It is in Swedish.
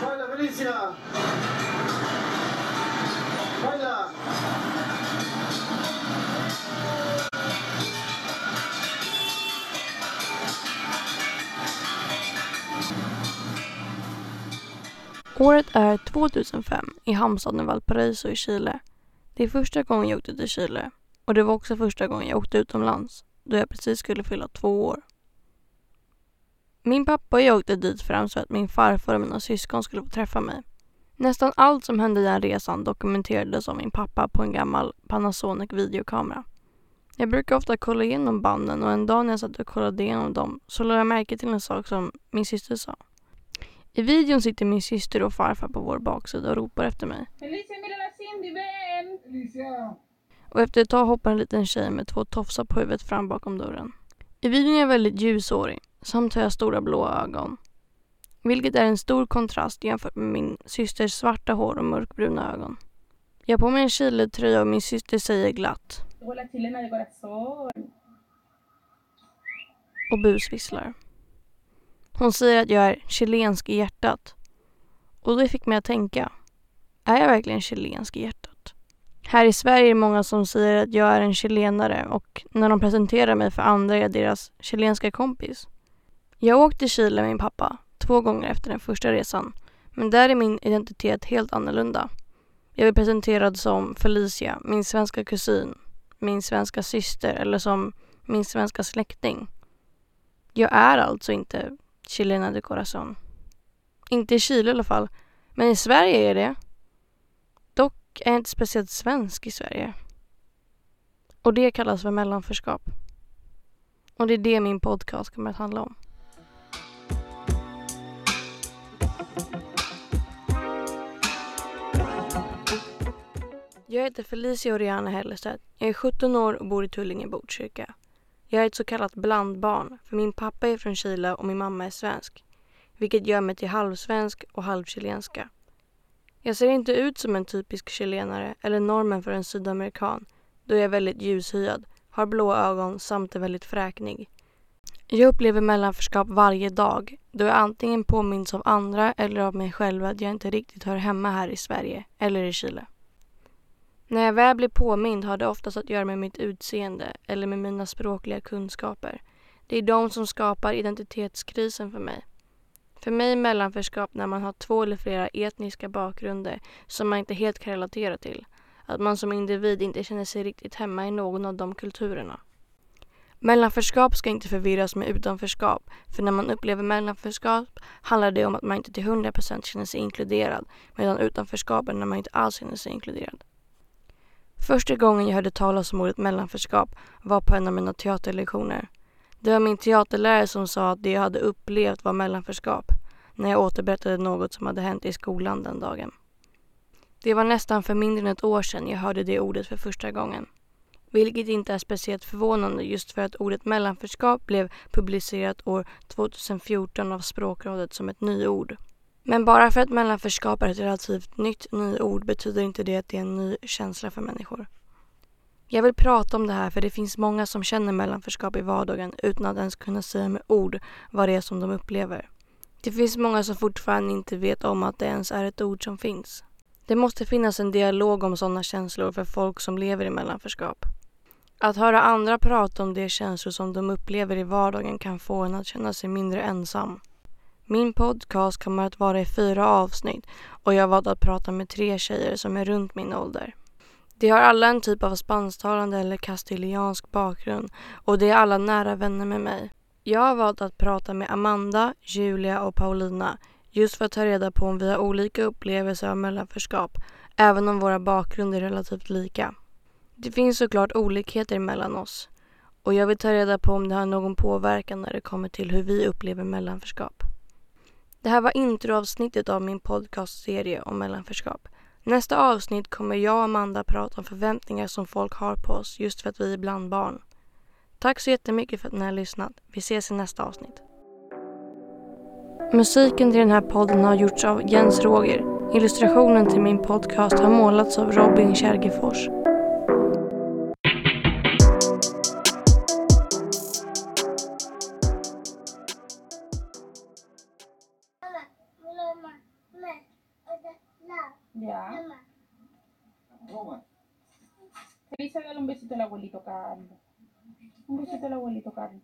Baila Felicia. Året är 2005 i hamnstaden Valparaiso i Chile. Det är första gången jag åkte till Chile och det var också första gången jag åkte utomlands då jag precis skulle fylla två år. Min pappa och jag åkte dit främst för att min farfar och mina syskon skulle få träffa mig. Nästan allt som hände i den resan dokumenterades av min pappa på en gammal Panasonic videokamera. Jag brukar ofta kolla igenom banden och en dag när jag satt och kollade igenom dem så lade jag märke till en sak som min syster sa. I videon sitter min syster och farfar på vår baksida och ropar efter mig. Felicia, mira la Cindy. Felicia. Och efter ett tag hoppar en liten tjej med två tofsar på huvudet fram bakom dörren. I videon är jag väldigt ljushårig samt har jag stora blåa ögon. Vilket är en stor kontrast jämfört med min systers svarta hår och mörkbruna ögon. Jag har på mig en Chile-tröja och min syster säger glatt och busvisslar. Hon säger att jag är chilensk i hjärtat. Och det fick mig att tänka. Är jag verkligen chilensk i hjärtat? Här i Sverige är det många som säger att jag är en chilenare och när de presenterar mig för andra är jag deras chilenska kompis. Jag åkte till Chile med min pappa två gånger efter den första resan. Men där är min identitet helt annorlunda. Jag blir presenterad som Felicia, min svenska kusin, min svenska syster eller som min svenska släkting. Jag är alltså inte chilena de corazon. Inte i Chile i alla fall. Men i Sverige är jag det. Dock är jag inte speciellt svensk i Sverige. Och det kallas för mellanförskap. Och det är det min podcast kommer att handla om. Jag heter Felicia Oriana Hellestedt. Jag är 17 år och bor i Tullinge, Botkyrka. Jag är ett så kallat blandbarn, för min pappa är från Chile och min mamma är svensk. Vilket gör mig till halvsvensk och halvchilenska. Jag ser inte ut som en typisk chilenare eller normen för en sydamerikan då jag är väldigt ljushyad, har blå ögon samt är väldigt fräknig. Jag upplever mellanförskap varje dag då jag antingen påminns av andra eller av mig själv att jag inte riktigt hör hemma här i Sverige eller i Chile. När jag väl blir påmind har det oftast att göra med mitt utseende eller med mina språkliga kunskaper. Det är de som skapar identitetskrisen för mig. För mig är mellanförskap när man har två eller flera etniska bakgrunder som man inte helt kan relatera till. Att man som individ inte känner sig riktigt hemma i någon av de kulturerna. Mellanförskap ska inte förvirras med utanförskap, för när man upplever mellanförskap handlar det om att man inte till 100% känner sig inkluderad, medan utanförskap är när man inte alls känner sig inkluderad. Första gången jag hörde talas om ordet mellanförskap var på en av mina teaterlektioner. Det var min teaterlärare som sa att det jag hade upplevt var mellanförskap när jag återberättade något som hade hänt i skolan den dagen. Det var nästan för mindre än ett år sedan jag hörde det ordet för första gången. Vilket inte är speciellt förvånande just för att ordet mellanförskap blev publicerat år 2014 av Språkrådet som ett nyord. Men bara för att mellanförskap är ett relativt nytt nyord betyder inte det att det är en ny känsla för människor. Jag vill prata om det här för det finns många som känner mellanförskap i vardagen utan att ens kunna säga med ord vad det är som de upplever. Det finns många som fortfarande inte vet om att det ens är ett ord som finns. Det måste finnas en dialog om sådana känslor för folk som lever i mellanförskap. Att höra andra prata om de känslor som de upplever i vardagen kan få en att känna sig mindre ensam. Min podcast kommer att vara i fyra avsnitt och jag har valt att prata med tre tjejer som är runt min ålder. De har alla en typ av spansktalande eller kastiliansk bakgrund och de är alla nära vänner med mig. Jag har valt att prata med Amanda, Julia och Paulina just för att ta reda på om vi har olika upplevelser av mellanförskap även om våra bakgrunder är relativt lika. Det finns såklart olikheter mellan oss och jag vill ta reda på om det har någon påverkan när det kommer till hur vi upplever mellanförskap. Det här var introavsnittet av min podcastserie om mellanförskap. Nästa avsnitt kommer jag och Amanda prata om förväntningar som folk har på oss just för att vi är bland barn. Tack så jättemycket för att ni har lyssnat. Vi ses i nästa avsnitt. Musiken till den här podden har gjorts av Jens Roger. Illustrationen till min podcast har målats av Robin Kärgefors. Ya. Feliz regala un besito al abuelito, Carlos. Un besito al abuelito, Carlos.